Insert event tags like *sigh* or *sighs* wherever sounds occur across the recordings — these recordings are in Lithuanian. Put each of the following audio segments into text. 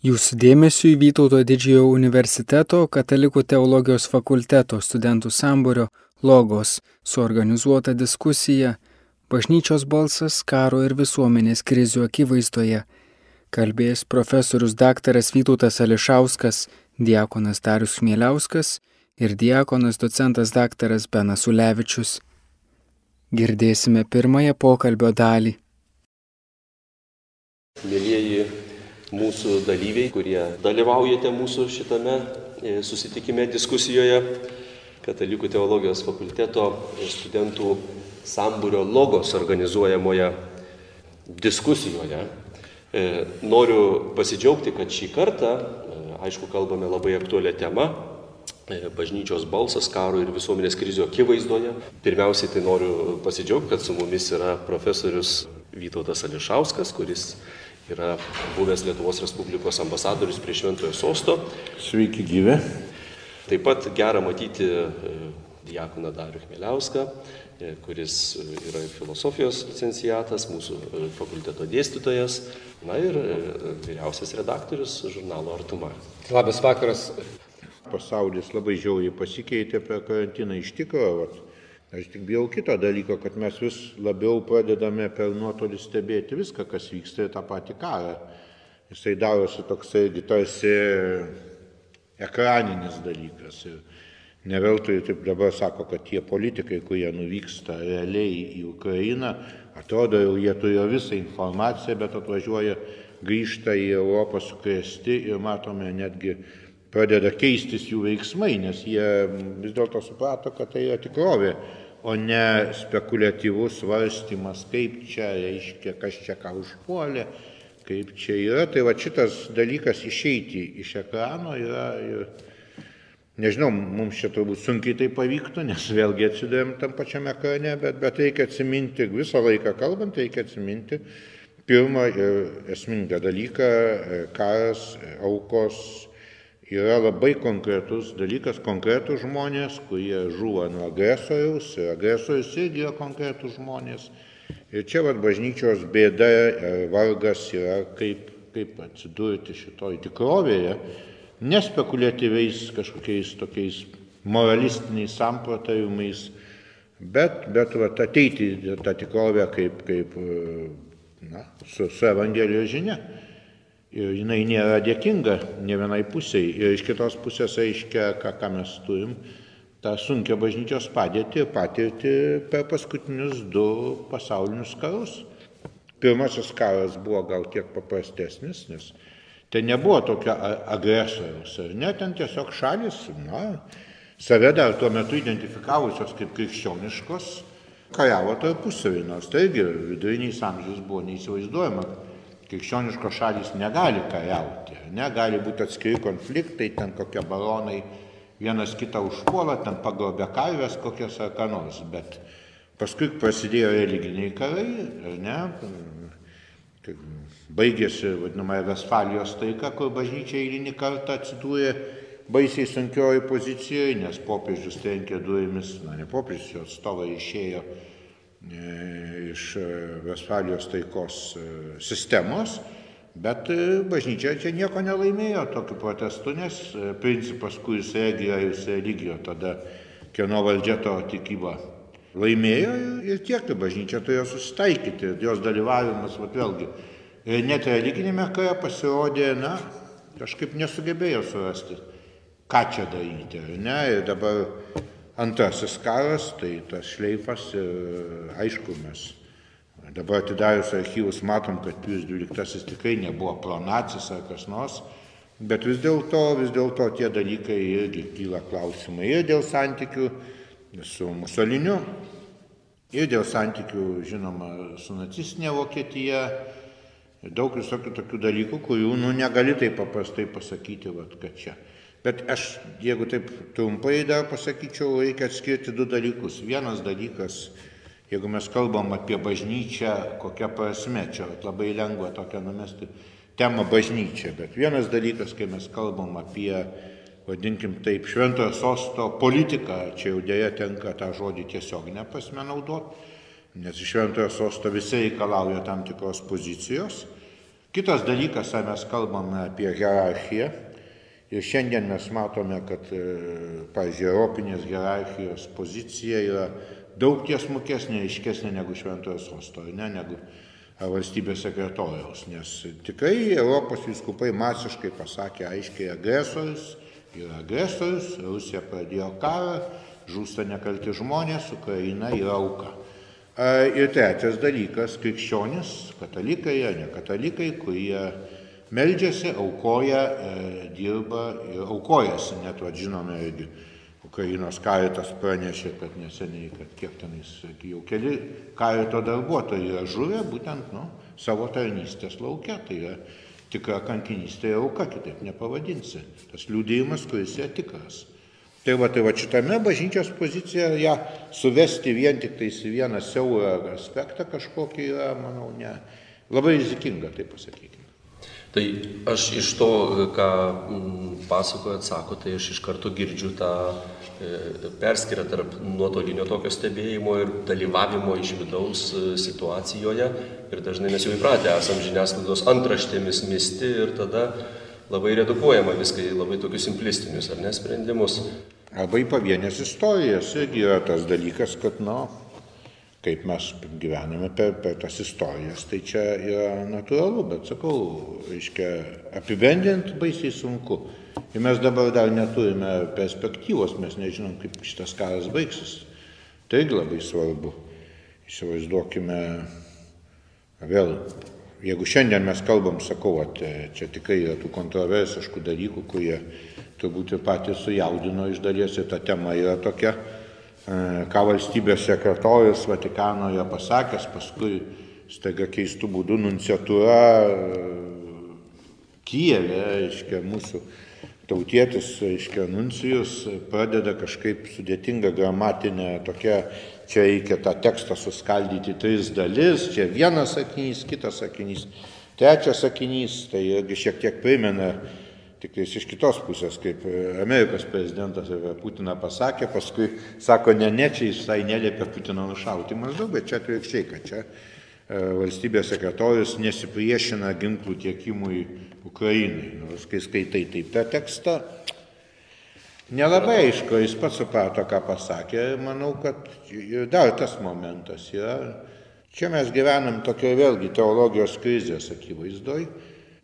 Jūsų dėmesio į Vytauto didžiojo universiteto katalikų teologijos fakulteto studentų samburio logos suorganizuota diskusija Bažnyčios balsas karo ir visuomenės krizių akivaizdoje. Kalbės profesorius daktaras Vytautas Ališauskas, diakonas Darius Mieliauskas ir diakonas docentas daktaras Benas Ulevičius. Girdėsime pirmąją pokalbio dalį. Mėlyjeji mūsų dalyviai, kurie dalyvaujate mūsų šitame e, susitikime diskusijoje, Katalikų teologijos fakulteto studentų sambūrio logos organizuojamoje diskusijoje. E, noriu pasidžiaugti, kad šį kartą, e, aišku, kalbame labai aktualią temą bažnyčios balsas karo ir visuomenės krizių akivaizdoje. Pirmiausiai tai noriu pasidžiaugti, kad su mumis yra profesorius Vytautas Ališauskas, kuris yra buvęs Lietuvos Respublikos ambasadorius prie Šventojo Sosto. Sveiki gyvi. Taip pat gera matyti e, diakoną Darių Chmeliauską, e, kuris yra filosofijos licenciatas, mūsų e, fakulteto dėstytojas, na ir vyriausias redaktorius žurnalo Artuma. Labas vakaras. Pasaulis labai žiauriai pasikeitė per karantiną iš tikrųjų. Aš tik bijau kito dalyko, kad mes vis labiau pradedame per nuotolį stebėti viską, kas vyksta ir tą patį karą. Jisai darosi toksai tarsi ekraninis dalykas. Ir ne veltui taip dabar sako, kad tie politikai, kurie nuvyksta realiai į Ukrainą, atrodo jau jie turėjo visą informaciją, bet atvažiuoja, grįžta į Europą sukrėsti ir matome netgi pradeda keistis jų veiksmai, nes jie vis dėlto suprato, kad tai yra tikrovė, o ne spekuliatyvus svarstymas, kaip čia reiškia, kas čia ką užpuolė, kaip čia yra. Tai va šitas dalykas išeiti iš ekrano yra ir nežinau, mums čia turbūt sunkiai tai pavyktų, nes vėlgi atsidurėm tam pačiame ekrane, bet, bet reikia atsiminti, visą laiką kalbant, reikia atsiminti pirmą ir esmingą dalyką - karas, aukos yra labai konkretus dalykas, konkretus žmonės, kurie žuvo nuo agresoriaus ir agresorius irgi yra konkretus žmonės. Ir čia vad bažnyčios bėda, e, vargas yra kaip, kaip atsidurti šitoj tikrovėje, nespekuliatyviais kažkokiais tokiais moralistiniais samprotavimais, bet, bet vat, ateiti tą tikrovę kaip, kaip na, su, su Evangelijos žinia. Ir jinai nėra dėkinga ne vienai pusiai. Ir iš kitos pusės aiškia, ką, ką mes turim, tą sunkę bažnyčios padėtį ir patirtį per paskutinius du pasaulinius karus. Pirmasis karas buvo gal kiek paprastesnis, nes ten nebuvo tokio agresoriaus, ar ne, ten tiesiog šalis, na, save dar tuo metu identifikavusios kaip krikščioniškos, kariavo tarpusavį, nors tai irgi viduriniais amžiais buvo neįsivaizduojama krikščioniškos šalys negali kariauti, negali būti atskiri konfliktai, ten kokie baronai vienas kitą užpuola, ten pagrobė karvės kokias ar ką nors, bet paskui prasidėjo religiniai karai, ar ne, baigėsi vadinamąją Vesfalijos taika, kur bažnyčia eilinį kartą atsidūrė baisiai sunkioji pozicijoje, nes popiežius trenkė durimis, na ne popiežius, jo atstovai išėjo iš Vesfalijos taikos e, sistemos, bet e, bažnyčia čia nieko nelaimėjo tokiu protestu, nes principas, kuris regija, jis religijo tada, kieno valdžia to tikyba laimėjo ir tiek, tai bažnyčia turėjo susitaikyti, jos dalyvavimas, va vėlgi, net religinėme kare pasirodė, na, kažkaip nesugebėjo surasti, ką čia daryti, ne, ir dabar Antrasis karas, tai tas šleifas, aišku, mes dabar atidarius archyvus matom, kad Pius XII tikrai nebuvo pronacis ar kas nors, bet vis dėlto, vis dėlto tie dalykai irgi kyla klausimai ir dėl santykių su Musoliniu, ir dėl santykių, žinoma, su nacistinė Vokietija, daug visokių tokių dalykų, kurių nu, negali taip paprastai pasakyti, vat, kad čia Bet aš, jeigu taip trumpai dar pasakyčiau, reikia atskirti du dalykus. Vienas dalykas, jeigu mes kalbam apie bažnyčią, kokia prasme, čia labai lengva tokia numesti temą bažnyčią, bet vienas dalykas, kai mes kalbam apie, vadinkim taip, šventojo sosto politiką, čia jau dėja tenka tą žodį tiesiog neprasme naudoti, nes iš šventojo sosto visi reikalauja tam tikros pozicijos Kitas dalykas, ar mes kalbame apie hierarchiją. Ir šiandien mes matome, kad, e, pavyzdžiui, Europinės hierarchijos pozicija yra daug tiesmukesnė, aiškesnė negu šventojo sosto, ne, negu valstybės sekretoriaus. Nes tikrai Europos viskupai masiškai pasakė aiškiai agresorius, yra agresorius, Rusija pradėjo karą, žūsta nekalti žmonės, Ukraina yra auka. Ir trečias dalykas - krikščionis, katalikai ar ne katalikai, kurie meldžiasi, aukoja, e, dirba ir aukojasi, net vad žinome irgi. Ukrainos karitas pranešė, kad neseniai, kad kiek tenais, jau keli karito darbuotojai yra žuvę būtent nu, savo tarnystės laukia. Tai yra tikra kankinystė ir auka, kitaip nepavadinsi. Tas liūdėjimas, kuris yra tikras. Tai va, tai va šitame bažnyčios pozicija ją suvesti vien tik tais į vieną siaurą aspektą kažkokį yra, manau, ne, labai rizikinga, tai pasakykime. Tai aš iš to, ką mm, pasakojat, sako, tai aš iš karto girdžiu tą e, perskirą tarp nuotolinio tokio stebėjimo ir dalyvavimo iš vidaus e, situacijoje. Ir dažnai mes jau įpratę esam žiniasklaidos antraštėmis misti ir tada labai redukuojama viską į labai tokius simplistinius, ar ne, sprendimus. Į pavienės istorijas irgi yra tas dalykas, kad, na, kaip mes gyvename per, per tas istorijas, tai čia yra natūralu, bet sakau, reiškia, apibendrinti baisiai sunku. Ir mes dabar dar neturime perspektyvos, mes nežinom, kaip šitas karas baigsis. Tai labai svarbu. Įsivaizduokime vėl jeigu šiandien mes kalbam, sakau, at, čia tikrai yra tų kontroversiškų dalykų, kurie turbūt ir patys sujaudino iš dalies ir ta tema yra tokia, ką valstybės sekretorius Vatikano yra pasakęs, paskui staiga keistų būdų nunciatūra e, Kijeve, reiškia, mūsų tautietis, reiškia, nuncijus pradeda kažkaip sudėtinga gramatinė tokia čia reikia tą tekstą suskaldyti tris dalis, čia vienas sakinys, kitas sakinys, trečias sakinys, tai irgi šiek tiek primena tik iš kitos pusės, kaip Amerikos prezidentas apie Putiną pasakė, paskui sako, ne, ne, čia jis tai neliepia Putino nušauti maždaug, bet čia atvirkščiai, kad čia e, valstybės sekretorius nesipriešina ginklų tiekimui Ukrainai. Nors kai skaitai taip tą tekstą, Nelabai aišku, jis pats suprato, ką pasakė. Manau, kad dar tas momentas yra. Čia mes gyvenam tokio vėlgi teologijos krizės akivaizdoj.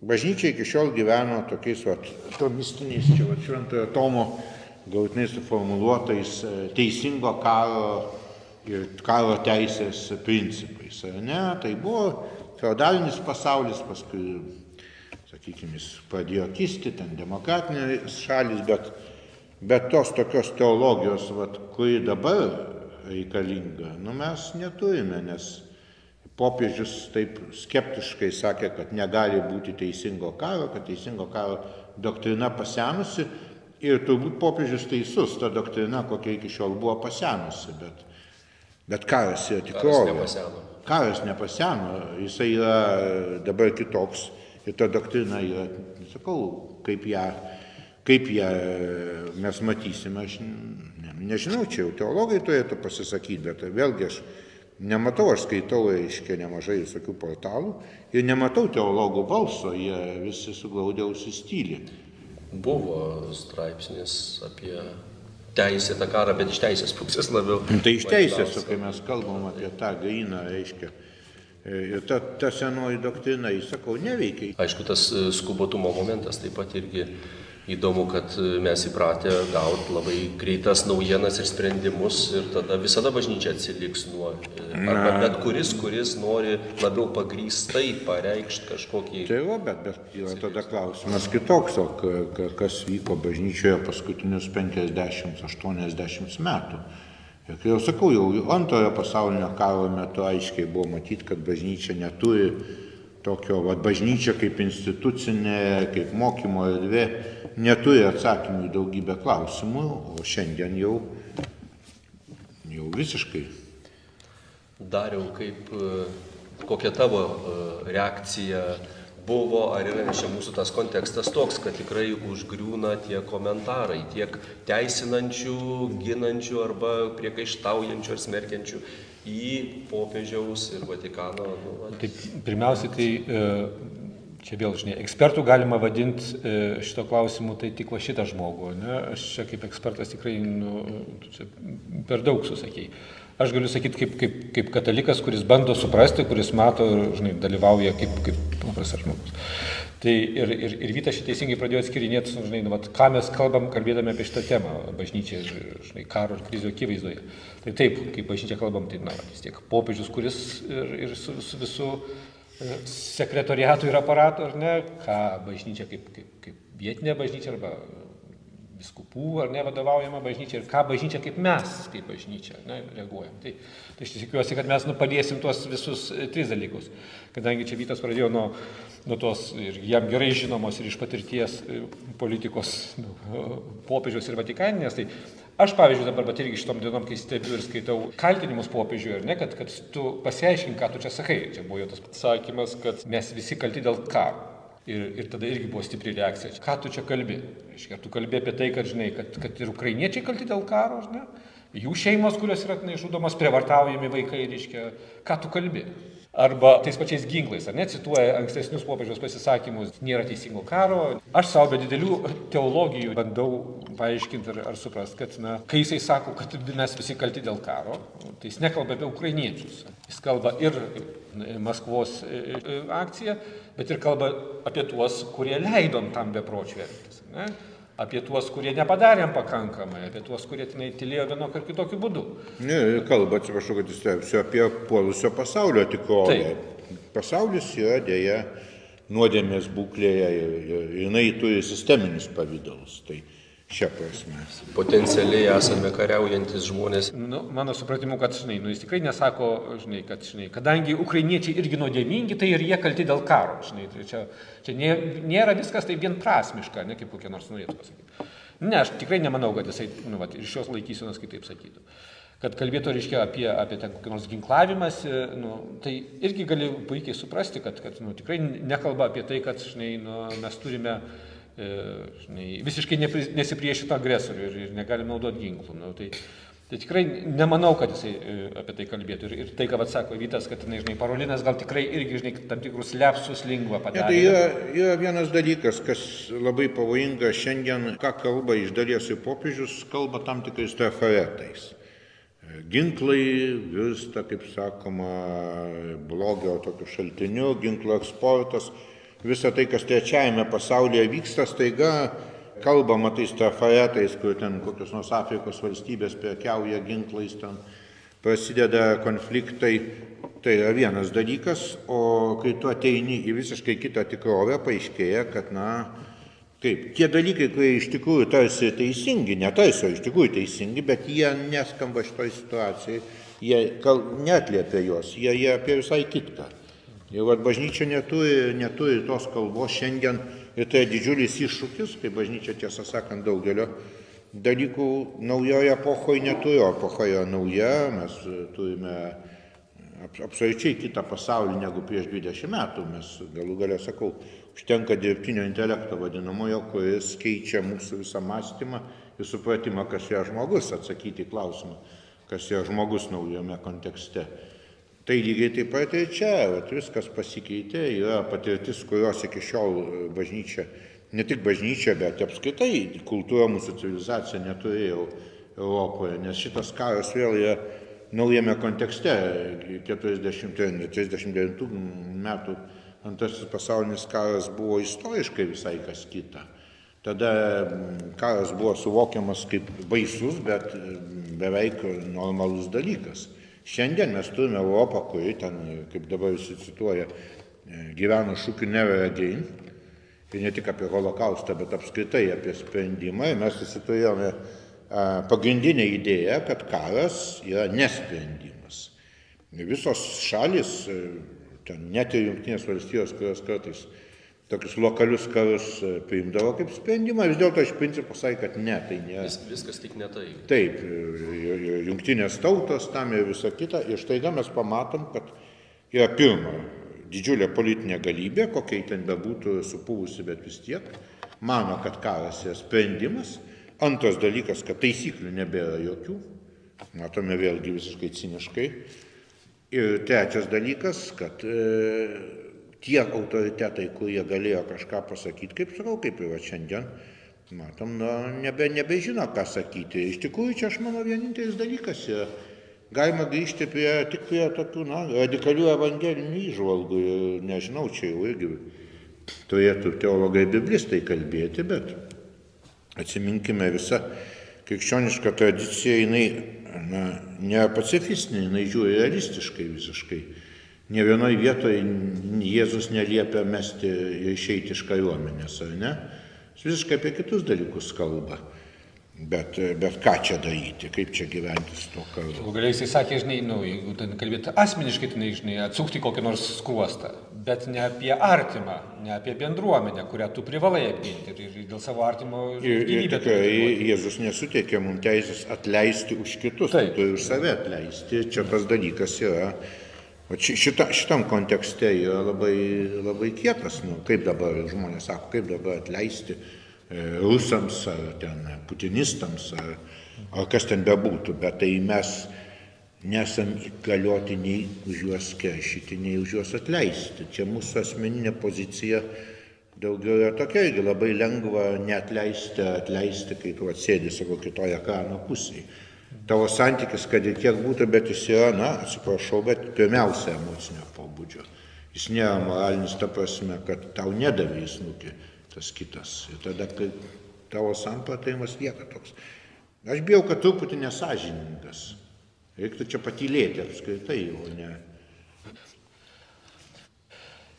Bažnyčia iki šiol gyveno tokiais, va, tomistiniais, čia va, šventojo Tomo gautinai suformuluotais e, teisingo karo ir karo teisės principais. Ne? Tai buvo feudalinis pasaulis, paskui, sakykime, jis pradėjo kisti, ten demokratinės šalis, bet Bet tos tokios teologijos, vat, kuri dabar reikalinga, nu mes neturime, nes popiežius taip skeptiškai sakė, kad negali būti teisingo karo, kad teisingo karo doktrina pasenusi. Ir turbūt popiežius teisus, ta doktrina, kokia iki šiol buvo pasenusi, bet, bet karas yra tikrovė. Karas, karas nepaseno, jisai yra dabar kitoks. Ir ta doktrina yra, sakau, kaip ją Kaip ją mes matysime, aš ne, nežinau, čia jau teologai turėtų pasisakyti, bet vėlgi aš nematau, aš skaitau, reiškia, nemažai visokių portalų ir nematau teologų balso, jie visi suglaudžiausi stylį. Buvo straipsnis apie teisėtą karą, bet iš teisės pusės labiau. Tai iš teisės, o kai mes kalbam apie tą gainą, reiškia, ir ta, ta senoji doktrina, jis sakau, neveikia. Aišku, tas e, skubotumo momentas taip pat irgi įdomu kad mes įpratę gaut labai greitas naujienas ir sprendimus ir tada visada bažnyčia atsiliks nuo arba bet kuris kuris nori labiau pagrįstai pareikšt kažkokį tai va bet bet yra tada klausimas kitoks o ka kas vyko bažnyčioje paskutinius penkiasdešimt aštuoniasdešimt metų. Ir kai jau sakau jau antrojo pasaulinio karo metu aiškiai buvo matyt kad bažnyčia neturi tokio vat bažnyčia kaip institucinė kaip mokymo erdvė neturi atsakymų į daugybę klausimų, o šiandien jau, jau visiškai. Dariau, kaip, e, kokia tavo e, reakcija buvo, ar yra čia mūsų tas kontekstas toks, kad tikrai užgriūna tie komentarai, tiek teisinančių, ginančių arba priekaištaujančių ar smerkiančių į popiežiaus ir Vatikano. Nu, tai pirmiausia, tai e, čia vėl, žinai, ekspertų galima vadinti e, šito klausimu, tai tik va šitą žmogų. Ne? Aš čia kaip ekspertas tikrai nu, per daug susakėjai. Aš galiu sakyti kaip, kaip, kaip katalikas, kuris bando suprasti, kuris mato ir žinai, dalyvauja kaip, kaip paprastas žmogus. Tai ir, ir, ir Vytas šitą teisingai pradėjo atskirinėti, žinai, nu, vat, ką mes kalbam, kalbėdami apie šitą temą, bažnyčia, žinai, karo ir krizio akivaizdoje. Tai taip, kaip bažnyčia kalbam, tai, na, vis tiek popiežius, kuris ir, ir su, su visų e, sekretoriatų ir aparatų, ar ne, ką bažnyčia kaip, kaip, kaip vietinė bažnyčia arba viskupų ar ne vadovaujama bažnyčia ir ką bažnyčia kaip mes, kaip bažnyčia, ne, reaguojam. Tai, tai aš tikiuosi, kad mes nu, paliesim tuos visus e, tris dalykus. Kadangi čia Vytas pradėjo nuo, nuo tos ir jam gerai žinomos ir iš patirties e, politikos nu, popiežiaus ir Vatikaninės, tai Aš, pavyzdžiui, dabar bet irgi šitom dienom, kai stebiu ir skaitau kaltinimus popiežiui, ar ne, kad, kad tu pasiaiškink, ką tu čia sakai. Čia buvo jo tas pasakymas, kad mes visi kalti dėl karo. Ir, ir tada irgi buvo stipri reakcija. Ką tu čia kalbi? Reiškia, tu kalbi apie tai, kad, žinai, kad, kad ir ukrainiečiai kalti dėl karo, žinai, jų šeimos, kurios yra neišžudomos, prievartaujami vaikai, reiškia, ką tu kalbi? Arba tais pačiais ginklais, ar ne, cituoja ankstesnius popiežiaus pasisakymus, nėra teisingo karo. Aš savo be didelių teologijų bandau paaiškinti ar, ar suprasti, kad, na, kai jisai sako, kad mes visi kalti dėl karo, tai jis nekalba apie ukrainiečius. Jis kalba ir Maskvos e, e, akciją, bet ir kalba apie tuos, kurie leidom tam bepročiui elgtis. Apie tuos, kurie nepadarėm pakankamai, apie tuos, kurie tenai tylėjo vienokio ar kitokiu būdu. Ne, kalba, atsiprašau, kad įstebsiu apie puolusio pasaulio tikrovę. Pasaulis yra dėja nuodėmės būklėje ir, jinai turi sisteminius pavydalus. Tai šią prasme. Potencialiai esame kariaujantis žmonės. Nu, mano supratimu, kad, žinai, nu, jis tikrai nesako, žinai, kad, žinai, kadangi ukrainiečiai irgi nuodėmingi, tai ir jie kalti dėl karo. Žinai, tai čia, čia nė, nėra viskas tai vienprasmiška, ne kaip kokie nors norėtų pasakyti. Ne, aš tikrai nemanau, kad jisai, nu, va, iš šios laikysenos kitaip sakytų. Kad kalbėtų, reiškia, apie, apie ten kokį nors ginklavimas, nu, tai irgi gali puikiai suprasti, kad, kad nu, tikrai nekalba apie tai, kad, žinai, nu, mes turime E, žinai, visiškai nesipriešito agresoriui ir, ir negalim naudoti ginklų. Nu, tai, tai tikrai nemanau, kad jisai e, apie tai kalbėtų. Ir, ir tai, ką atsako Vytas, kad, na, žinai, Parolinas gal tikrai irgi, žinai, tam tikrus lepsus lingva padarė. Ja, tai yra, yra vienas dalykas, kas labai pavojinga šiandien, ką kalba iš dalies ir popiežius, kalba tam tikrais trafaretais. Ginklai virsta, kaip sakoma, blogio tokiu šaltiniu, ginklų eksportas visa tai, kas trečiajame pasaulyje vyksta, staiga kalbama tais trafaretais, kur ten kokios nors Afrikos valstybės prekiauja ginklais, ten prasideda konfliktai. Tai yra vienas dalykas, o kai tu ateini į visiškai kitą tikrovę, paaiškėja, kad, na, Taip, tie dalykai, kurie iš tikrųjų tarsi teisingi, ne tarsi, o iš tikrųjų teisingi, bet jie neskamba šitoje situacijoje, jie netliepia juos, jie, jie apie visai kitką. Ir vad bažnyčia neturi, neturi tos kalbos šiandien ir tai didžiulis iššūkis, kai bažnyčia tiesą sakant daugelio dalykų naujoje epochoje neturi, epocha yra nauja, mes turime absoliučiai kitą pasaulį negu prieš 20 metų. Mes galų galę sakau, užtenka dirbtinio intelekto vadinamojo, kuris keičia mūsų visą mąstymą ir supratimą, kas yra žmogus, atsakyti į klausimą, kas yra žmogus naujame kontekste. Tai lygiai taip pat ir čia, vat, viskas pasikeitė, yra patirtis, kurios iki šiol bažnyčia, ne tik bažnyčia, bet apskritai kultūra mūsų civilizacija neturėjo Europoje, nes šitas karas vėl yra naujame kontekste. 40-39 metų antrasis pasaulinis karas buvo istoriškai visai kas kita. Tada karas buvo suvokiamas kaip baisus, bet beveik normalus dalykas. Šiandien mes turime Europą, kuri ten, kaip dabar visi cituoja, gyvena šūkiu never again. Ir ne tik apie holokaustą, bet apskritai apie sprendimą. Ir mes visi turėjome pagrindinę idėją, kad karas yra nesprendimas. Visos šalis, ten net ir Junktinės valstijos, kurios kartais tokius lokalius karus e, priimdavo kaip sprendimą, vis dėlto iš principo sakė, kad ne, tai ne. Vis, viskas tik ne tai. Taip, jungtinės tautos tam ir visa kita. Ir štai mes pamatom, kad yra pirma didžiulė politinė galybė, kokia ten bebūtų supūvusi, bet vis tiek, mano, kad karas yra sprendimas. Antras dalykas, kad taisyklių nebėra jokių. Matome vėlgi visiškai ciniškai. Ir trečias dalykas, kad e, tie autoritetai, kurie galėjo kažką pasakyti, kaip sakau, kaip ir šiandien, matom, na, nebe, nebežino, ką sakyti. Iš tikrųjų, čia aš manau vienintelis dalykas yra. Galima grįžti prie, tik prie tokių na, radikalių evangelinių įžvalgų. Nežinau, čia jau irgi turėtų teologai biblistai kalbėti, bet atsiminkime visą krikščionišką tradiciją, jinai na, ne pacifistinė, jinai žiūri realistiškai visiškai. Ne vienoje vietoje Jėzus neliepia mesti ir išeiti iš kariuomenės, ar ne? Jis visiškai apie kitus dalykus kalba. Bet, bet ką čia daryti, kaip čia gyventi su to karu? Galiai jisai sakė, žinai, nu, jeigu ten kalbėti asmeniškai, tai, žinai, atsukti kokį nors skruostą, bet ne apie artimą, ne apie bendruomenę, kurią tu privalai apginti ir, ir dėl savo artimo gyvybę. Tikrai Jėzus nesuteikė mums teisės atleisti už kitus, tai turi už save atleisti. Čia tas dalykas yra. O šita, šitam kontekste yra labai, labai kietas, nu, kaip dabar žmonės sako, kaip dabar atleisti E, rusams ar ten putinistams ar, ar kas ten bebūtų, bet tai mes nesam įgalioti nei už juos keršyti, nei už juos atleisti. Čia mūsų asmeninė pozicija daugiau yra tokia, irgi labai lengva neatleisti, atleisti, kai tu atsėdi savo kitoje ekrano pusėje. Tavo santykis, kad ir kiek būtų, bet jis yra, na, atsiprašau, bet pirmiausia emocinio pobūdžio. Jis nėra moralinis ta prasme, kad tau nedavė į snukį tas kitas. Ir tada, tavo sampratavimas lieka toks. Aš bijau, kad truputį nesažiningas. Reiktų čia patylėti apskritai, o ne.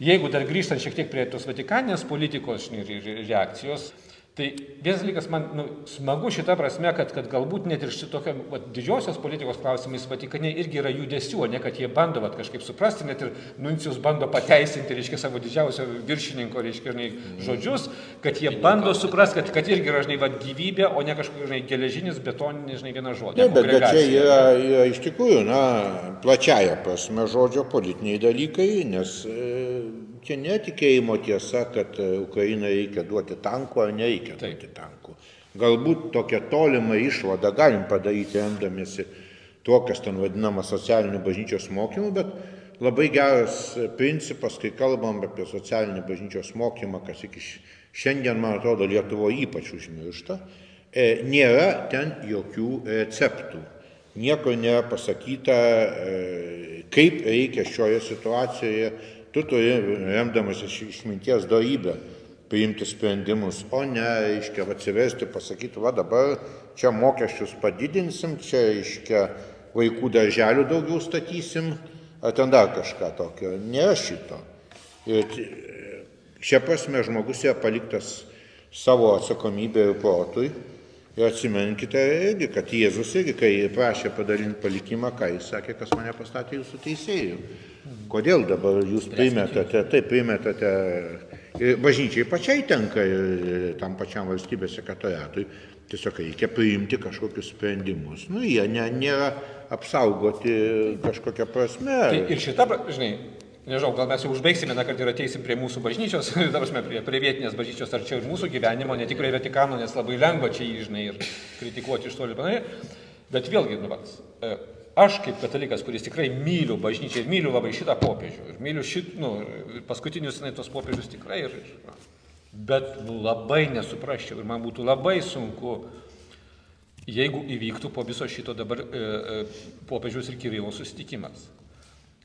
Jeigu dar grįžtant šiek tiek prie tos vatikaninės politikos reakcijos, Tai vienas dalykas man nu, smagu šitą prasme, kad, kad galbūt net ir šitokio va, didžiosios politikos klausimais Vatikane irgi yra judesių, ne kad jie bando va, kažkaip suprasti, net ir Nuncijus bando pateisinti, reiškia, savo didžiausio viršininko, reiškia, žinai, žodžius, kad jie bando suprasti, kad, kad irgi yra, žinai, va, gyvybė, o ne kažkoks, žinai, geležinis, betoninis, žinai, vienas žodis. Ne, bet, bet čia yra, yra iš tikrųjų, na, plačiaja prasme žodžio politiniai dalykai, nes e, Čia netikėjimo tiesa, kad e, Ukrainai reikia duoti tankų ar nereikia Taip. duoti tankų. Galbūt tokią tolimą išvadą galim padaryti, remdamėsi tuo, kas ten vadinama socialiniu bažnyčios mokymu, bet labai geras principas, kai kalbam apie socialinį bažnyčios mokymą, kas iki šiandien, man atrodo, Lietuvoje ypač užmiršta, e, nėra ten jokių receptų. Nieko nėra pasakyta, e, kaip reikia šioje situacijoje Tu turi, remdamas iš išminties darybę, priimti sprendimus, o ne, reiškia, atsivesti, pasakyti, va dabar čia mokesčius padidinsim, čia, reiškia, vaikų darželių daugiau statysim, ar ten dar kažką tokio. Nėra šito. Ir šia prasme žmogus yra paliktas savo atsakomybę ir protui. Ir atsiminkite irgi, kad Jėzus irgi, kai prašė padalinti palikimą, ką jis sakė, kas mane pastatė jūsų teisėjų. Kodėl dabar jūs primetate, taip primetate, bažnyčiai pačiai tenka tam pačiam valstybės sekretoriatui, tiesiog reikia priimti kažkokius sprendimus. Nu, jie ne, nėra apsaugoti kažkokią prasme. Tai ir šitą, žinai, nežinau, gal mes jau užbaigsime, na, kad ir ateisim prie mūsų bažnyčios, *laughs* dabar prie, prie vietinės bažnyčios arčiau ir mūsų gyvenimo, ne tik prie Vatikano, nes labai lengva čia jį, žinai, ir kritikuoti iš toli panašiai. Bet vėlgi, nu, vat, aš kaip katalikas, kuris tikrai myliu bažnyčią ir myliu labai šitą popiežių, ir myliu šit, nu, paskutinius na, tos popiežius tikrai, ir, ir, bet labai nesuprasčiau ir man būtų labai sunku, jeigu įvyktų po viso šito dabar e, e, popiežiaus ir Kirilo susitikimas.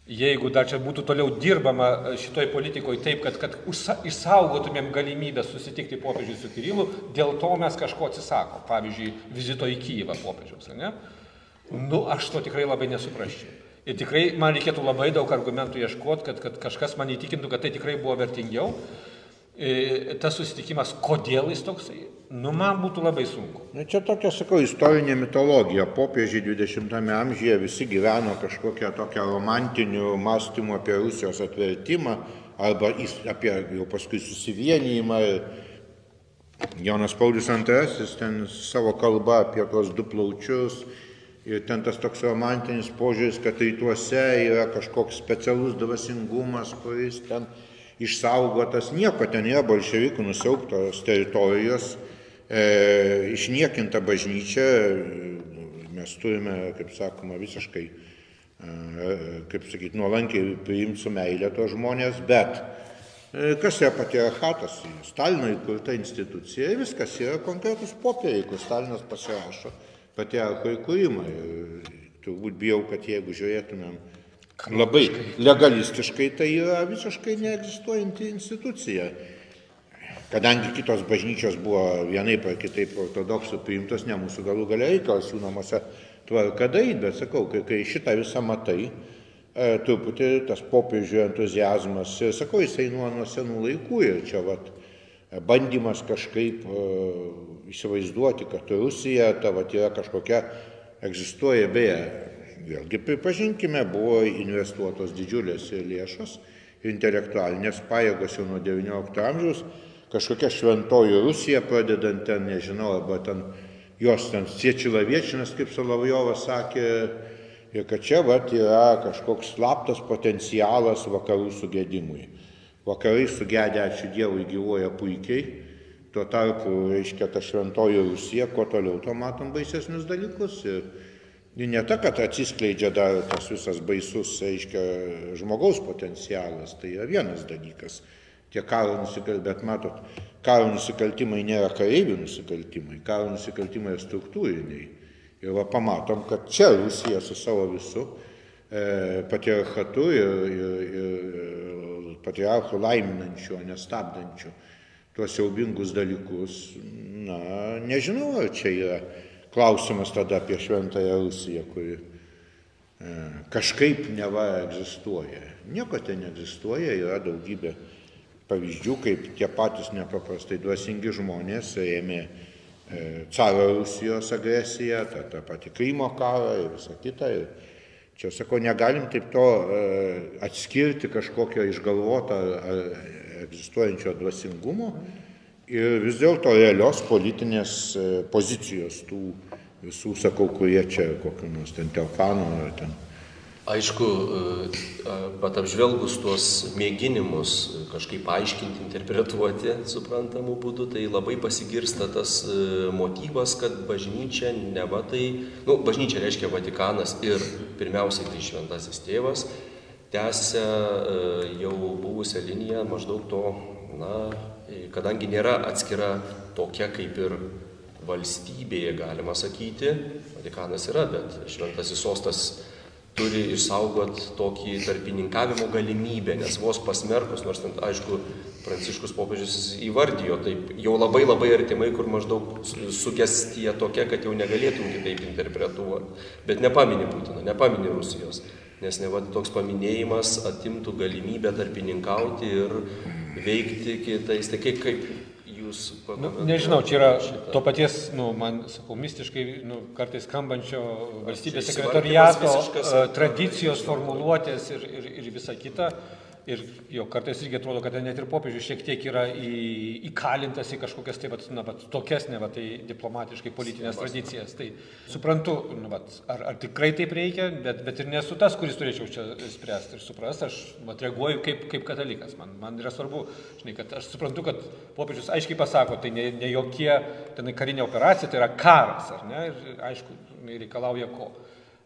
Jeigu dar čia būtų toliau dirbama e, šitoj politikoje taip, kad, kad užsa, išsaugotumėm galimybę susitikti popiežiui su Kirilu, dėl to mes kažko atsisako. Pavyzdžiui, vizito į Kyivą popiežiaus. Ne? Nu, aš to tikrai labai nesuprasčiau. Ir tikrai man reikėtų labai daug argumentų ieškoti, kad, kad kažkas man įtikintų, kad tai tikrai buvo vertingiau. E, tas susitikimas, kodėl jis toksai, nu man būtų labai sunku. Na, čia tokia, sakau, istorinė mitologija. Popiežiai 20-ame amžiuje visi gyveno kažkokią tokią romantinių mąstymų apie Rusijos atvertimą arba apie jau paskui susivienijimą. Jonas Paulius II ten savo kalbą apie tos du plaučius Ir ten tas toks romantinis požiūris, kad rytuose yra kažkoks specialus dvasingumas, kuris ten išsaugotas, nieko ten yra bolševikų nusiauptos teritorijos, e, išniekinta bažnyčia, mes turime, kaip sakoma, visiškai, e, kaip sakyti, nuolankiai priimti su meilė tos žmonės, bet E, kas yra patriarchatas? Stalino įkurta institucija ir viskas yra konkretus popieriai, kur Stalinas pasirašo patriarcho įkūrimą. Ir turbūt bijau, kad jeigu žiūrėtumėm labai legalistiškai, tai yra visiškai neegzistuojanti institucija. Kadangi kitos bažnyčios buvo vienaip ar kitaip ortodoksų priimtos, ne mūsų galų galia reikalas jų namuose tvarka daryti, bet sakau, kai, kai šitą visą matai, e, truputį tas popiežių entuzijazmas, ir sakau, jisai nuo, nuo senų laikų ir čia vat, bandymas kažkaip e, įsivaizduoti, kad Rusija ta vat, yra kažkokia, egzistuoja. Beje, vėlgi pripažinkime, buvo investuotos didžiulės lėšos, intelektualinės pajėgos jau nuo XIX amžiaus, kažkokia šventoji Rusija, pradedant ten, nežinau, arba ten jos ten siečilaviečinas, kaip Solovjovas sakė, ir kad čia vat yra kažkoks slaptas potencialas vakarų sugėdimui. Vakarai sugedę, ačiū Dievui, gyvuoja puikiai, tuo tarpu, reiškia, ta šventoji Rusija, kuo toliau, to matom baisesnius dalykus. Ir, ir ne ta, kad atsiskleidžia dar tas visas baisus, reiškia, žmogaus potencialas, tai yra vienas dalykas tie karo nusikaltimai, bet matot, karo nusikaltimai nėra kareivių nusikaltimai, karo nusikaltimai yra struktūriniai. Ir va pamatom, kad čia Rusija su savo visu e, patriarchatu ir, ir, ir patriarchų laiminančiu, o nestabdančiu tuos siaubingus dalykus, na, nežinau, ar čia yra klausimas tada apie šventąją Rusiją, kuri e, kažkaip neva egzistuoja. Nieko ten neegzistuoja, yra daugybė pavyzdžių, kaip tie patys nepaprastai duosingi žmonės ėmė e, caro Rusijos agresiją, tą, tą patį Krymo karą ir visą kitą. Ir čia, sakau, negalim taip to e, atskirti kažkokio išgalvoto ar egzistuojančio dvasingumo ir vis dėlto realios politinės e, pozicijos tų visų, sakau, kurie čia kokiu nors ten Teofano ar ten Aišku, bet apžvelgus tuos mėginimus kažkaip aiškinti, interpretuoti suprantamų būdų, tai labai pasigirsta tas motyvas, kad bažnyčia neva tai, nu, bažnyčia reiškia Vatikanas ir pirmiausiai tai šventasis tėvas, tęsia jau buvusią liniją maždaug to, na, kadangi nėra atskira tokia kaip ir valstybėje, galima sakyti, Vatikanas yra, bet šventasis sostas turi išsaugot tokį tarpininkavimo galimybę, nes vos pasmerkus, nors ten, aišku, Pranciškus popiežius įvardijo taip jau labai labai artimai, kur maždaug sugestija tokia, kad jau negalėtum kitaip interpretuoti. Bet nepamini Putino, nepamini Rusijos, nes ne va toks paminėjimas atimtų galimybę tarpininkauti ir veikti kitais. Tai kaip, kaip jūs nu, Nežinau, čia yra šitą. to paties, nu, man, sakau, mistiškai, nu, kartais skambančio valstybės sekretariato tradicijos formuluotės ir, ir, ir visa kita. Ir jo kartais irgi atrodo, kad net ir popiežius šiek tiek yra į, įkalintas į kažkokias tai, vat, na, vat, tokias, ne, vat, tai diplomatiškai politinės tradicijas. Tai suprantu, nu, vat, ar, ar tikrai taip reikia, bet, bet ir nesu tas, kuris turėčiau čia spręsti ir suprasti. Aš vat, reaguoju kaip, kaip katalikas. Man, man yra svarbu, žinai, kad aš suprantu, kad popiežius aiškiai pasako, tai ne, ne jokie tenai karinė operacija, tai yra karas, ar ne? Ir aišku, reikalauja ko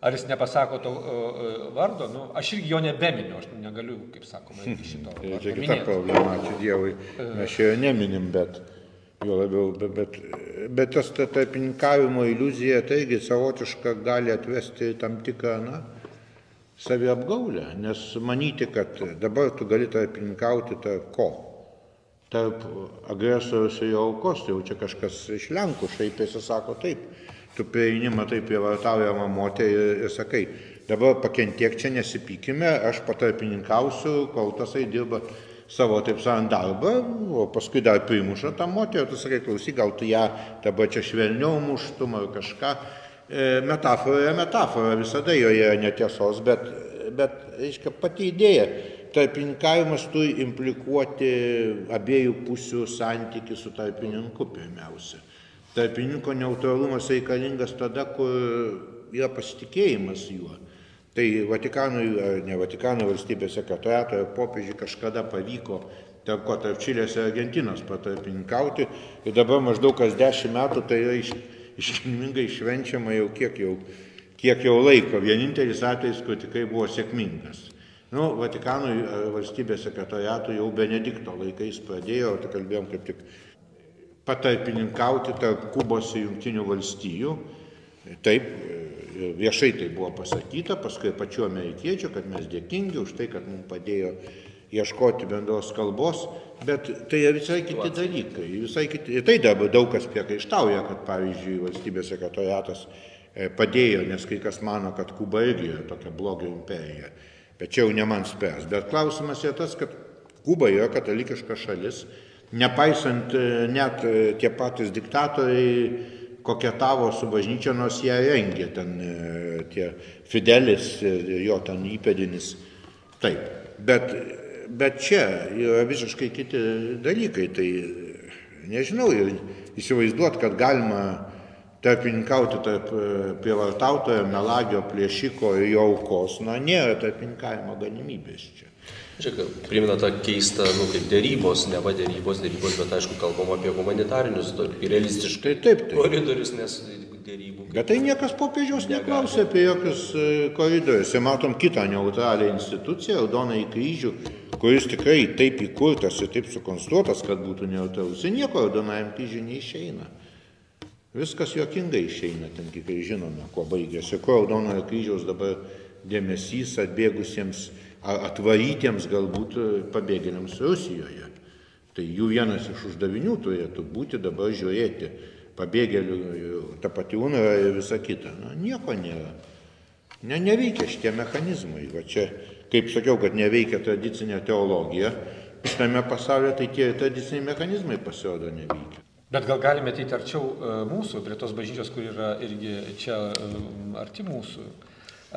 ar jis nepasako to uh, vardo, nu, aš irgi jo nebeminiu, aš negaliu, kaip sakoma, *laughs* šito. Tai čia kita problema, ačiū Dievui, mes čia jo neminim, bet jo labiau, bet, bet, bet tas tarpininkavimo iliuzija taigi savotiška gali atvesti tam tikrą, na, saviapgaulę, nes manyti, kad dabar tu gali tarpininkauti tarp ko? Tarp agresorius ir jo aukos, tai jau čia kažkas iš Lenkų šaipėsi, sako taip tu prieini, matai prievartaujamą moterį ir, ir sakai, dabar pakentiek čia, nesipykime, aš patarpininkausiu, kol tasai dirba savo, taip sakant, darbą, o paskui dar primuša tą moterį, tu sakai, klausyk, gal tu ją dabar čia švelniau muštum ar kažką. E, metafora yra metafora, visada joje yra netiesos, bet, bet reiškia, pati idėja. Tarpininkavimas turi implikuoti abiejų pusių santykių su tarpininku pirmiausia tarpininko neutralumas reikalingas tada, kur yra pasitikėjimas juo. Tai Vatikanui, ne Vatikano valstybės sekretariato ir popiežiui kažkada pavyko tarp ko tarp Čilės ir Argentinos patarpininkauti ir dabar maždaug kas dešimt metų tai yra iš, iškilmingai švenčiama jau kiek jau, kiek jau laiko. Vienintelis atvejis, kur tikrai buvo sėkmingas. Nu, Vatikanui valstybės sekretoriatui jau Benedikto laikais pradėjo, tai kalbėjom kaip tik patarpininkauti tarp Kubos ir Junktinių valstijų. Taip, viešai tai buvo pasakyta, paskui pačiu amerikiečiu, kad mes dėkingi už tai, kad mums padėjo ieškoti bendros kalbos, bet tai visai kiti dalykai. Visai kiti, tai dabar daug kas priekaištauja, kad pavyzdžiui valstybės sekretoriatas e, padėjo, nes kai kas mano, kad Kuba irgi yra tokia blogio imperija. Bet čia jau ne man spręs. Bet klausimas yra tas, kad Kuba yra katalikiška šalis, nepaisant e, net e, tie patys diktatoriai koketavo su bažnyčia, nors ją rengė ten tie Fidelis jo ten įpėdinis. Taip. Bet bet čia yra visiškai kiti dalykai. Tai nežinau, įsivaizduot, kad galima tarpininkauti tarp e, prievartautojo, melagio, plėšiko ir jo aukos, na, nėra tarpininkavimo galimybės čia. Čia primena tą keistą, nu, kaip dėrybos, ne va dėrybos, dėrybos, bet aišku, kalbam apie humanitarinius, realistiškai tai taip, taip. koridorius, nes dėrybų. Bet tai niekas popiežiaus neklausė apie jokius e, koridorius. Ir matom kitą neutralią instituciją, Raudoną į kryžių, kuris tikrai taip įkurtas ir taip sukonstruotas, kad būtų neutralus. Ir nieko raudonajam kryžiui neišeina. Viskas juokingai išeina, ten tikrai žinome, kuo baigėsi. Kuo raudonojo kryžiaus dabar dėmesys atbėgusiems, atvarytiems galbūt pabėgėliams Rusijoje. Tai jų vienas iš uždavinių turėtų būti dabar žiūrėti pabėgėlių, ta pati UNRWA ir visa kita. Na, nieko nėra. Ne, neveikia šitie mechanizmai. Va čia kaip sakiau, kad neveikia tradicinė teologija, šitame pasaulyje tai tie tradiciniai mechanizmai pasirodo neveikia. Bet gal galime ateiti arčiau e, mūsų, prie tos bažnyčios, kur yra irgi čia e, arti mūsų.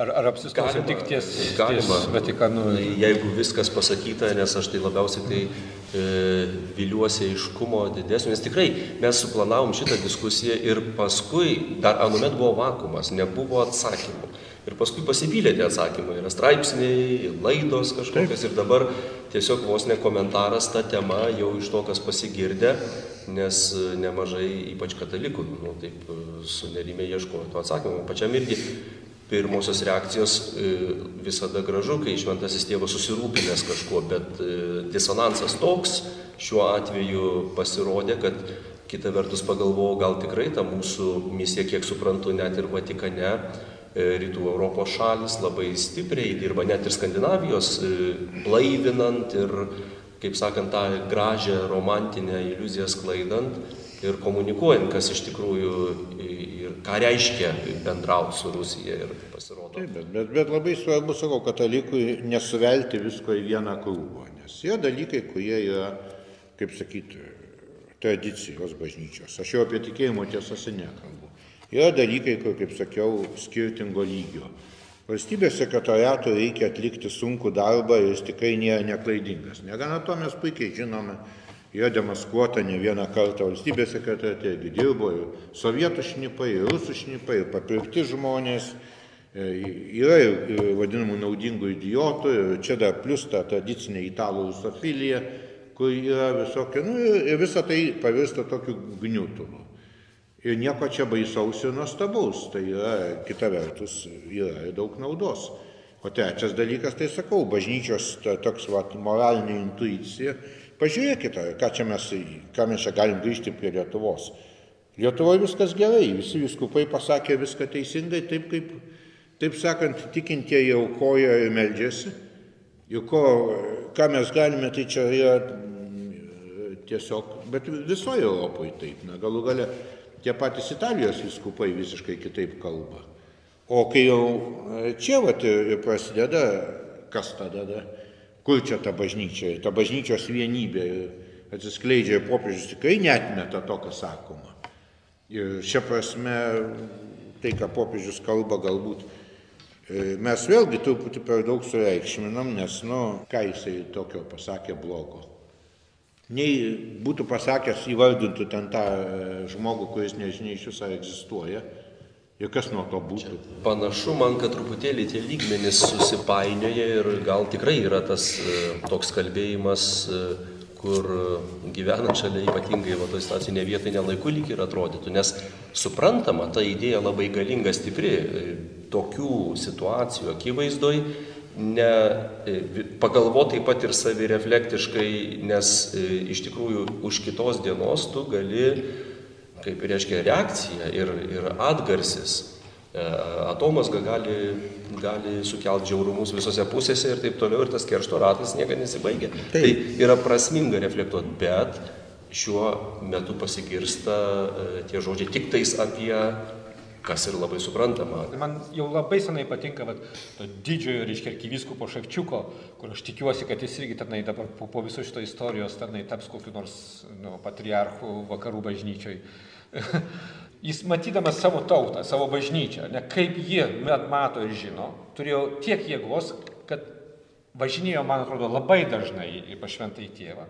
Ar, ar apsistosim tik ties, ties Vatikanu? Jeigu viskas pasakyta, nes aš tai labiausiai tai e, viliuosi aiškumo didesnio, nes tikrai mes suplanavom šitą diskusiją ir paskui dar anuomet buvo vakumas, nebuvo atsakymų. Ir paskui pasipylė tie atsakymai. Yra straipsniai, laidos kažkokios ir dabar tiesiog vos ne komentaras tą temą jau iš to, kas pasigirdė, nes nemažai, ypač katalikų, nu, taip sunerime ieškojo to atsakymų. Pačiam irgi pirmosios reakcijos e, visada gražu, kai šventasis tėvas susirūpinęs kažkuo, bet e, disonansas toks šiuo atveju pasirodė, kad kita vertus pagalvojau, gal tikrai ta mūsų misija, kiek suprantu, net ir Vatikane, E, rytų Europos šalis labai stipriai dirba, net ir Skandinavijos, blaivinant ir, kaip sakant, tą gražią romantinę iliuziją sklaidant ir komunikuojant, kas iš tikrųjų ką reiškia bendrauti su Rusija ir pasirodo. Taip, bet, bet, bet labai svarbu, sakau, katalikui nesuvelti visko į vieną krūvą, nes yra dalykai, kurie yra, kaip sakyti, tradicijos bažnyčios. Aš jau apie tikėjimo tiesą nekalbu. Yra dalykai, kur, kaip sakiau, skirtingo lygio. Valstybės sekretariato reikia atlikti sunkų darbą ir jis tikrai nėra neklaidingas. Negana to mes puikiai žinome, yra demaskuota ne vieną kartą valstybės sekretariate, irgi dirbo ir sovietų šnipai, ir rusų šnipai, ir papirkti žmonės, e, yra ir vadinamų naudingų idiotų, ir čia dar plus ta tradicinė italų rusofilija, kur yra visokia, nu ir visa tai pavirsta tokiu gniutulu. Ir nieko čia baisaus ir nuostabaus, tai yra kita vertus yra ir daug naudos. O trečias dalykas, tai sakau, bažnyčios ta, toks va, moralinė intuicija. Pažiūrėkite, ką čia mes, ką mes čia galim grįžti prie Lietuvos. Lietuvoje viskas gerai, visi viskupai pasakė viską teisingai, taip kaip, taip sakant, tikintieji aukoja ir meldžiasi. Ir ko, ką mes galime, tai čia yra tiesiog, bet visoje Europoje taip, na galų gale tie patys Italijos viskupai visiškai kitaip kalba. O kai jau e, čia vat prasideda, kas tada, kur čia ta bažnyčia, ta bažnyčios vienybė atsiskleidžia ir popiežius tikrai netmeta to, kas sakoma. Ir šia prasme, tai, ką popiežius kalba, galbūt e, mes vėlgi truputį per daug sureikšminam, nes, nu, ką jisai tokio pasakė blogo nei būtų pasakęs, įvardintų ten tą e, žmogų, kuris nežinia iš viso egzistuoja. Ir kas nuo to būtų? Čia panašu man, kad truputėlį tie lygmenys susipainioja ir gal tikrai yra tas e, toks kalbėjimas, e, kur gyvenant šalia ypatingai va toj situacijai ne vietai, ne laiku lyg ir atrodytų. Nes suprantama, ta idėja labai galinga, stipri. Tokių situacijų akivaizdoj ne, e, pagalvoti taip pat ir savireflektiškai, nes e, iš tikrųjų už kitos dienos tu gali, kaip reiškia, reakcija ir, ir atgarsis. E, atomas gali, gali sukelti žiaurumus visose pusėse ir taip toliau, ir tas keršto ratas niekada nesibaigia. Taip. Tai yra prasminga reflektuoti, bet šiuo metu pasigirsta tie žodžiai tik tais apie kas ir labai suprantama. Man jau labai senai patinka vat, to didžiojo, reiškia, arkivyskupo Ševčiuko, kur aš tikiuosi, kad jis irgi tenai dabar po, po viso šito istorijos tenai taps kokiu nors nu, patriarchu vakarų bažnyčioj. *laughs* jis matydamas savo tautą, savo bažnyčią, ne, kaip jie mato ir žino, turėjo tiek jėgos, kad važinėjo, man atrodo, labai dažnai į pašventąjį tėvą.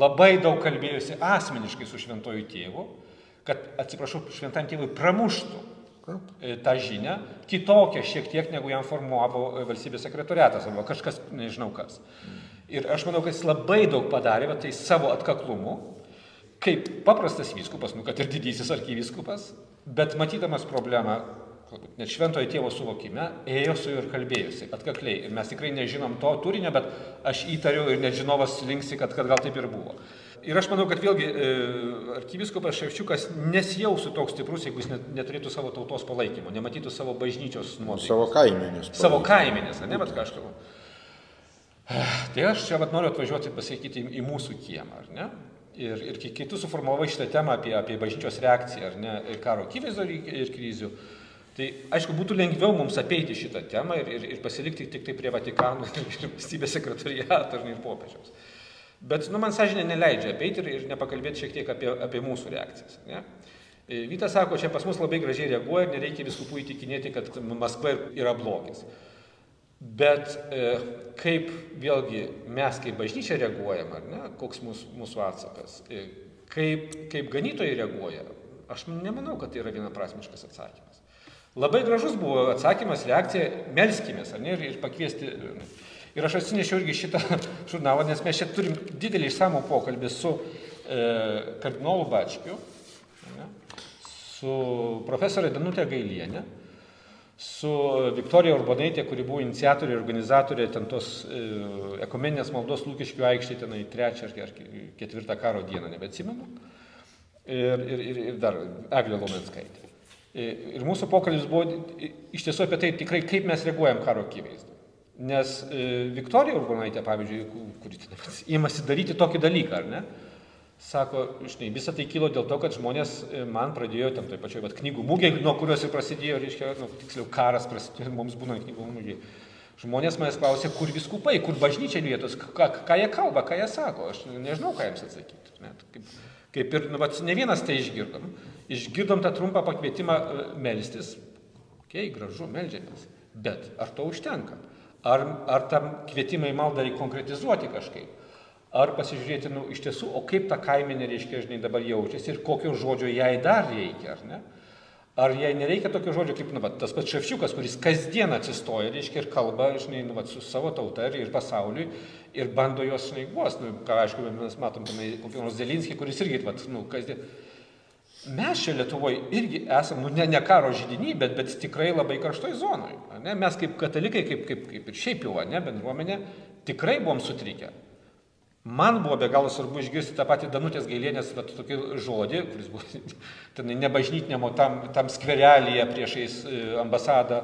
Labai daug kalbėjosi asmeniškai su šventoju tėvu, kad, atsiprašau, šventam tėvui pramuštų tą žinią, kitokią šiek tiek, negu jam formuavo e, valstybės sekretoriatas arba kažkas, nežinau kas. Ir aš manau, kad jis labai daug padarė, bet tai savo atkaklumu, kaip paprastas vyskupas, nu kad ir didysis arkivyskupas, bet matydamas problemą, net šventojo tėvo suvokime, ėjo su juo ir kalbėjusi atkakliai. Ir mes tikrai nežinom to turinio, bet aš įtariu ir nežinovas linksi, kad, kad gal taip ir buvo. Ir aš manau, kad vėlgi e, arkiviskupas Ševčiukas nesijausų toks stiprus, jeigu jis neturėtų savo tautos palaikymo, nematytų savo bažnyčios nuotaikos. Savo kaiminės. Savo kaiminės, ne, bet kažkaip. *sighs* Tai aš čia vat, noriu atvažiuoti pasakyti į, mūsų kiemą, ar ne? Ir, ir kai tu suformulavai šitą temą apie, apie bažnyčios reakciją, ar ne, karo akivaizdo ir, krizių, tai aišku, būtų lengviau mums apeiti šitą temą ir, ir, ir pasilikti tik tai prie Vatikano *laughs* ir valstybės sekretariato ir popiežiaus. Bet, nu, man sąžinė neleidžia apeiti ir, ir nepakalbėti šiek tiek apie, apie mūsų reakcijas. Ne? E, Vytas sako, čia pas mus labai gražiai reaguoja ir nereikia viskupų įtikinėti, kad Maskva yra blogis. Bet e, kaip vėlgi mes kaip bažnyčia reaguojam, ar ne, koks mūsų, mūsų atsakas, e, kaip, kaip ganytojai reaguoja, aš nemanau, kad tai yra vienaprasmiškas atsakymas. Labai gražus buvo atsakymas, reakcija, melskimės, ar ne, ir, ir pakviesti. E, Ir aš atsinešiau irgi šitą *laughs* žurnalą, nes mes čia turim didelį išsamų pokalbį su e, kardinolu Bačkiu, ne, su profesorė Danutė Gailienė, su Viktorija Urbonaitė, kuri buvo iniciatorė ir organizatorė ten tos e, ekumeninės maldos lūkesčių aikštėje, tenai trečią ar ketvirtą karo dieną, nebeatsimenu. Ir, ir, ir, ir dar Eglė Lomenskaitė. E, ir mūsų pokalbis buvo iš tiesų apie tai tikrai, kaip mes reaguojam karo akivaizdą. Nes e, Viktorija Urbonaitė, pavyzdžiui, kuri įmasi *laughs* daryti tokį dalyką, ar ne? Sako, žinai, visą tai kilo dėl to, kad žmonės e, man pradėjo ten toj pačioj vat, knygų mūgiai, nuo kurios ir prasidėjo, reiškia, nu, tiksliau, karas prasidėjo *laughs* mums būnant knygų mūgiai. Žmonės manęs klausė, kur viskupai, kur bažnyčia vietos, ką, ką jie kalba, ką jie sako, aš nežinau, ką jiems atsakyti. Net, kaip, kaip ir, nu, vat, ne vienas tai išgirdom. Išgirdom tą trumpą pakvietimą e, melstis, okei, okay, gražu, melžiamės, bet ar to užtenka? Ar, ar tam maldą reikia konkretizuoti kažkaip? Ar pasižiūrėti, nu, iš tiesų, o kaip ta kaiminė, reiškia, žinai, dabar jaučiasi ir kokio žodžio jai dar reikia, ar ne? Ar jai nereikia tokio žodžio kaip, nu, va, tas pats Ševčiukas, kuris kasdien atsistoja, reiškia, ir kalba, žinai, nu, va, su savo tauta ir, ir pasauliui ir bando jos, žinai, guos, nu, ką, aišku, mes matom, tenai, kokį nors Zelinskį, kuris irgi, va, nu, kasdien Mes čia Lietuvoje irgi esame, nu, ne, ne karo žydinį, bet, bet tikrai labai karštoj zonoje. Ne? Mes kaip katalikai, kaip, kaip, kaip ir šiaip jau, ne, bendruomenė, tikrai buvom sutrikę. Man buvo be galo svarbu išgirsti tą patį Danutės gailienės tokį žodį, kuris buvo *laughs* ten nebažnytinėmo tam, tam skverelėje priešais e, ambasadą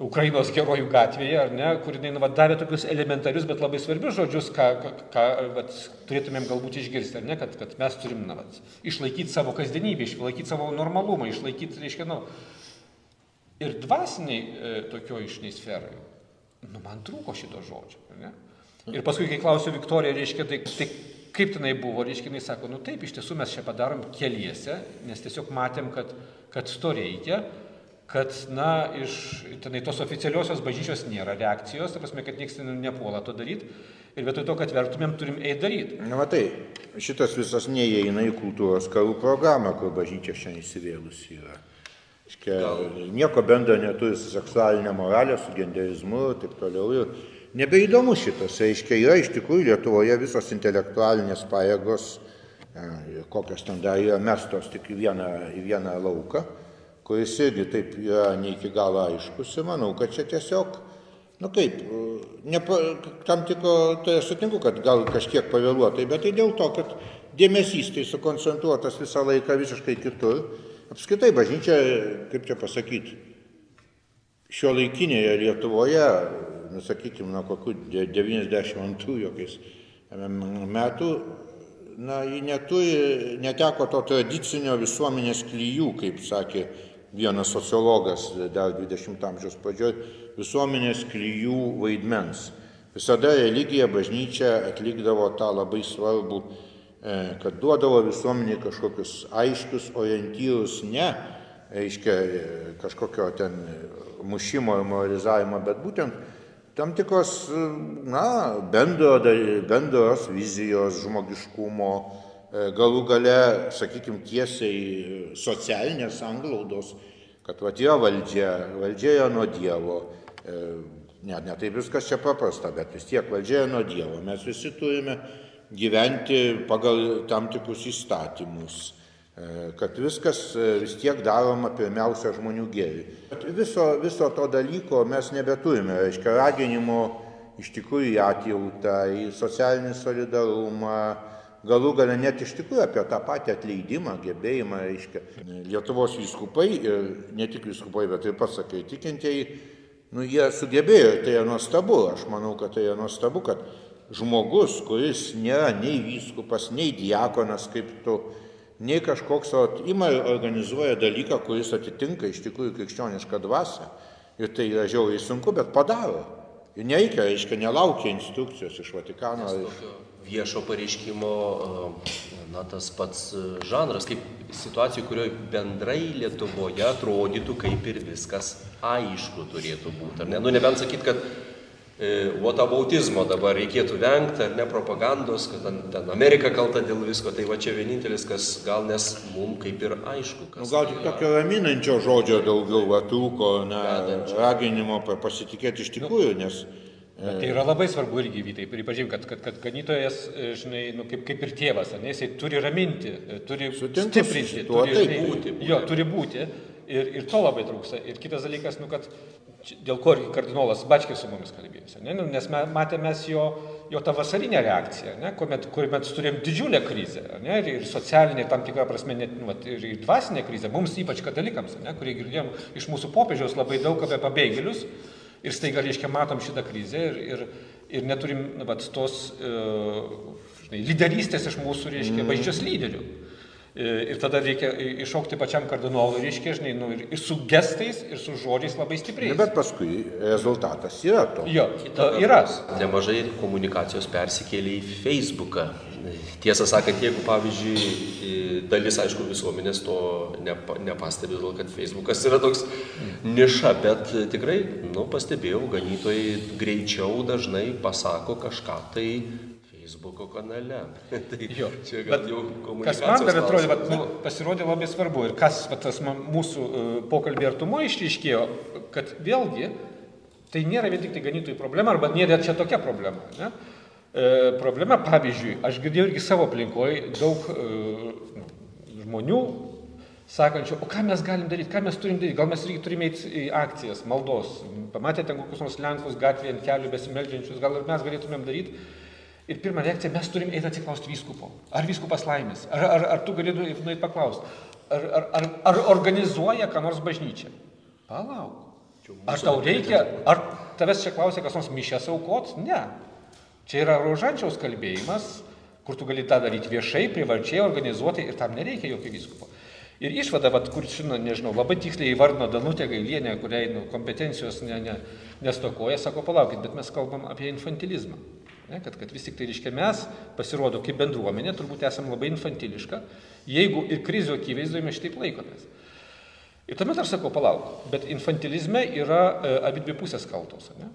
Ukrainos herojų gatvėje, ar ne, kur jinai nu, va, davė tokius elementarius, bet labai svarbius žodžius, ką, ką vat, turėtumėm galbūt išgirsti, ar ne, kad, kad mes turim na, vat, išlaikyti savo kasdienybę, išlaikyti savo normalumą, išlaikyti, reiškia, nu, ir dvasiniai e, tokio išniai sferai, nu, man trūko šito žodžio, ar ne? Ir paskui, kai klausiu Viktoriją, reiškia, tai, tai kaip tenai buvo, reiškia, jinai sako, nu taip, iš tiesų mes čia padarom keliese, nes tiesiog matėm, kad, kad to reikia kad, na, iš tenai tos oficialiosios bažnyčios nėra reakcijos, ta prasme, kad niekas nepuola to daryti. Ir vietoj to, kad vertumėm, turim eiti daryti. Na, matai, šitas visas neįeina į kultūros karų programą, kur bažnyčia šiandien įsivėlusi yra. Iškia, nieko bendro neturi su seksualinė moralė, su genderizmu ir taip toliau. Ir nebeįdomu šitas. Reiškia, yra iš tikrųjų Lietuvoje visos intelektualinės pajėgos, kokios ten dar yra mestos tik į vieną, į vieną lauką kuris irgi taip yra ne iki galo aiškus ir manau, kad čia tiesiog nu kaip, nepa, tam tikro, tai aš sutinku, kad gal kažkiek pavėluotai, bet tai dėl to, kad dėmesys tai sukoncentruotas visą laiką visiškai kitur. Apskritai bažnyčia, kaip čia pasakyti, šio laikinėje Lietuvoje, nusakykime, nuo kokių 92 jokiais metų, na, ji neturi, neteko to tradicinio visuomenės klyjų, kaip sakė vienas sociologas dar 20 amžiaus pradžioj, visuomenės klyjų vaidmens. Visada religija, bažnyčia atlikdavo tą labai svarbų, e, kad duodavo visuomeniai kažkokius aiškius orientyrus, ne, reiškia, e, kažkokio ten mušimo ir moralizavimo, bet būtent tam tikros, na, bendro, bendros vizijos žmogiškumo, galų gale, sakykime, tiesiai socialinės anglaudos, kad va yra valdžia, valdžia yra nuo Dievo. E, ne, ne taip viskas čia paprasta, bet vis tiek valdžia yra nuo Dievo. Mes visi turime gyventi pagal tam tikrus įstatymus E, kad viskas e, vis tiek daroma pirmiausia žmonių gėriui. Viso, viso to dalyko mes nebeturime, reiškia raginimo iš tikrųjų į atjautą, į socialinį solidarumą, galų gale net iš tikrųjų apie tą patį atleidimą, gebėjimą, reiškia. Lietuvos vyskupai ir ne tik vyskupai, bet ir pats sakai, tikintieji, nu jie sugebėjo tai yra nuostabu, aš manau, kad tai yra nuostabu, kad žmogus, kuris nėra nei vyskupas, nei diakonas kaip tu, nei kažkoks o ima ir organizuoja dalyką, kuris atitinka iš tikrųjų krikščionišką dvasę. Ir tai yra žiauriai sunku, bet padaro. Ir nereikia, reiškia, nelaukia instrukcijos iš Vatikano. Viešo pareiškimo, na, tas pats žanras, kaip situacijų, kurioje bendrai Lietuvoje atrodytų, kaip ir viskas aišku turėtų būti. Ar ne? Nu, nebent sakyt, kad votabautizmo dabar reikėtų vengti, ar ne propagandos, kad ten, ten Amerika kalta dėl visko, tai va čia vienintelis, kas gal nes mums kaip ir aišku. Nu, gal tik tai tokio raminančio žodžio daugiau va, trūko, na, raginimo pasitikėti iš tikrųjų, nes... Bet tai yra labai svarbu irgi, Vytai, pripažink, kad, kad, kad ganytojas, žinai, nu, kaip, kaip ir tėvas, ne, jisai turi raminti, turi Sutinku, stiprinti, turi, žinai, būti, būti. Jo, turi būti. Ir, ir to labai trūksta. Ir kitas dalykas, nu, kad dėl ko kardinolas Bačkis su mumis kalbėjosi, ne? Nu, nes matėme jo, jo tą vasarinę reakciją, ne? kuomet, kuomet turėjom didžiulę krizę, ne? ir, ir socialinė, tam tikrą prasme, net, nu, ir, ir dvasinė krizė, mums ypač katalikams, ne? kurie girdėjom iš mūsų popiežiaus labai daug apie pabėgėlius, ir staiga, reiškia, matom šitą krizę ir, ir, ir neturim nu, vat, tos uh, žinai, lyderystės iš mūsų, reiškia, mm. bažnyčios lyderių. E, ir tada reikia iššaukti pačiam kardinolui, reiškia, žinai, nu, ir, ir su gestais, ir su žodžiais labai stipriai. Bet paskui rezultatas yra to. Jo, to yra. Nemažai komunikacijos persikėlė į Facebooką. Tiesą sakant, jeigu, pavyzdžiui, dalis, aišku, visuomenės to nepa, nepastebi, todėl kad Facebookas yra toks niša, bet tikrai, nu, pastebėjau, ganytojai greičiau dažnai pasako kažką tai Facebooko kanale. tai jo, čia gal jau komunikacijos. Kas man dar atrodė, bet, nu, pasirodė labai svarbu ir kas va, tas mūsų uh, pokalbį artumo išryškėjo, kad vėlgi tai nėra vien tik tai ganytojų problema, arba nėra čia tokia problema. Ne? E, problema, pavyzdžiui, aš girdėjau irgi savo aplinkoje daug e, žmonių sakančių, o ką mes galim daryti, ką mes turim daryti, gal mes irgi turime eiti į akcijas, maldos, pamatėte kokius nors lenkus gatvėje ant kelių besimeldžiančius, gal ir mes galėtumėm daryti. Ir pirma reakcija, mes turim eiti atsiklausti vyskupo. Ar vyskupas laimės? Ar, ar, ar tu galėtum nueiti paklausti? Ar, ar, ar, ar organizuoja ką nors bažnyčia? Palauk. Ar tau reikia, ar tavęs čia klausia, kas nors mišęs aukot? Ne. Čia yra rožančiaus kalbėjimas, kur tu gali tą daryti viešai, privačiai, organizuoti ir tam nereikia jokio vyskupo. Ir išvada, vat, kur, žinau, nežinau, labai tiksliai įvardino Danutė Gailienė, kuriai nu, kompetencijos ne, ne, nestokoja, sako, palaukit, bet mes kalbam apie infantilizmą. Ne, kad, kad vis tik tai reiškia mes, pasirodo, kaip bendruomenė, turbūt esame labai infantiliška, jeigu ir krizių akivaizdoje mes šitaip laikomės. Ir tuomet aš sakau, palauk, bet infantilizme yra e, abi dvi pusės kaltos. Ne?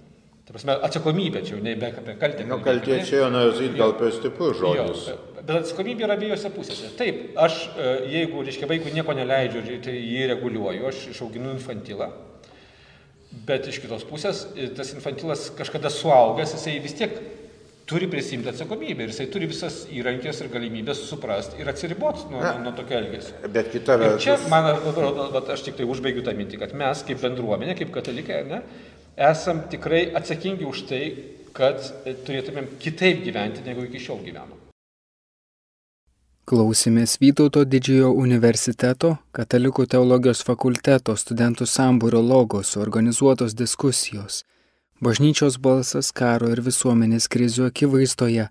Tai prasme, atsakomybė čia jau ne be apie kaltę. Nu, kaltė čia jau nuzit gal per stiprus žodis. Jo, bet atsakomybė yra abiejose pusėse. Taip, aš, e, jeigu, reiškia, vaikui nieko neleidžiu, tai jį reguliuoju, aš išauginu infantilą. Bet iš kitos pusės, e, tas infantilas kažkada suaugęs, jisai vis tiek turi prisimti atsakomybę ir jisai turi visas įrankės ir galimybės suprasti ir atsiriboti nuo, nuo, nuo tokio elgesio. Bet kita vertus. Čia, man atrodo, aš tik tai užbaigiu tą mintį, kad mes kaip bendruomenė, kaip katalikai, ne, esam tikrai atsakingi už tai, kad turėtumėm kitaip gyventi, negu iki šiol gyvenom. Klausimės Vytauto didžiojo universiteto Katalikų teologijos fakulteto studentų sambūrio logos organizuotos diskusijos Bažnyčios balsas karo ir visuomenės krizių akivaizdoje.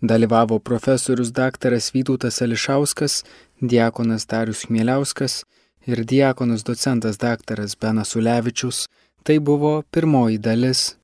Dalyvavo profesorius daktaras Vytautas Ališauskas, diakonas Darius Mieliauskas ir diakonas docentas daktaras Benas Ulevičius. Tai buvo pirmoji dalis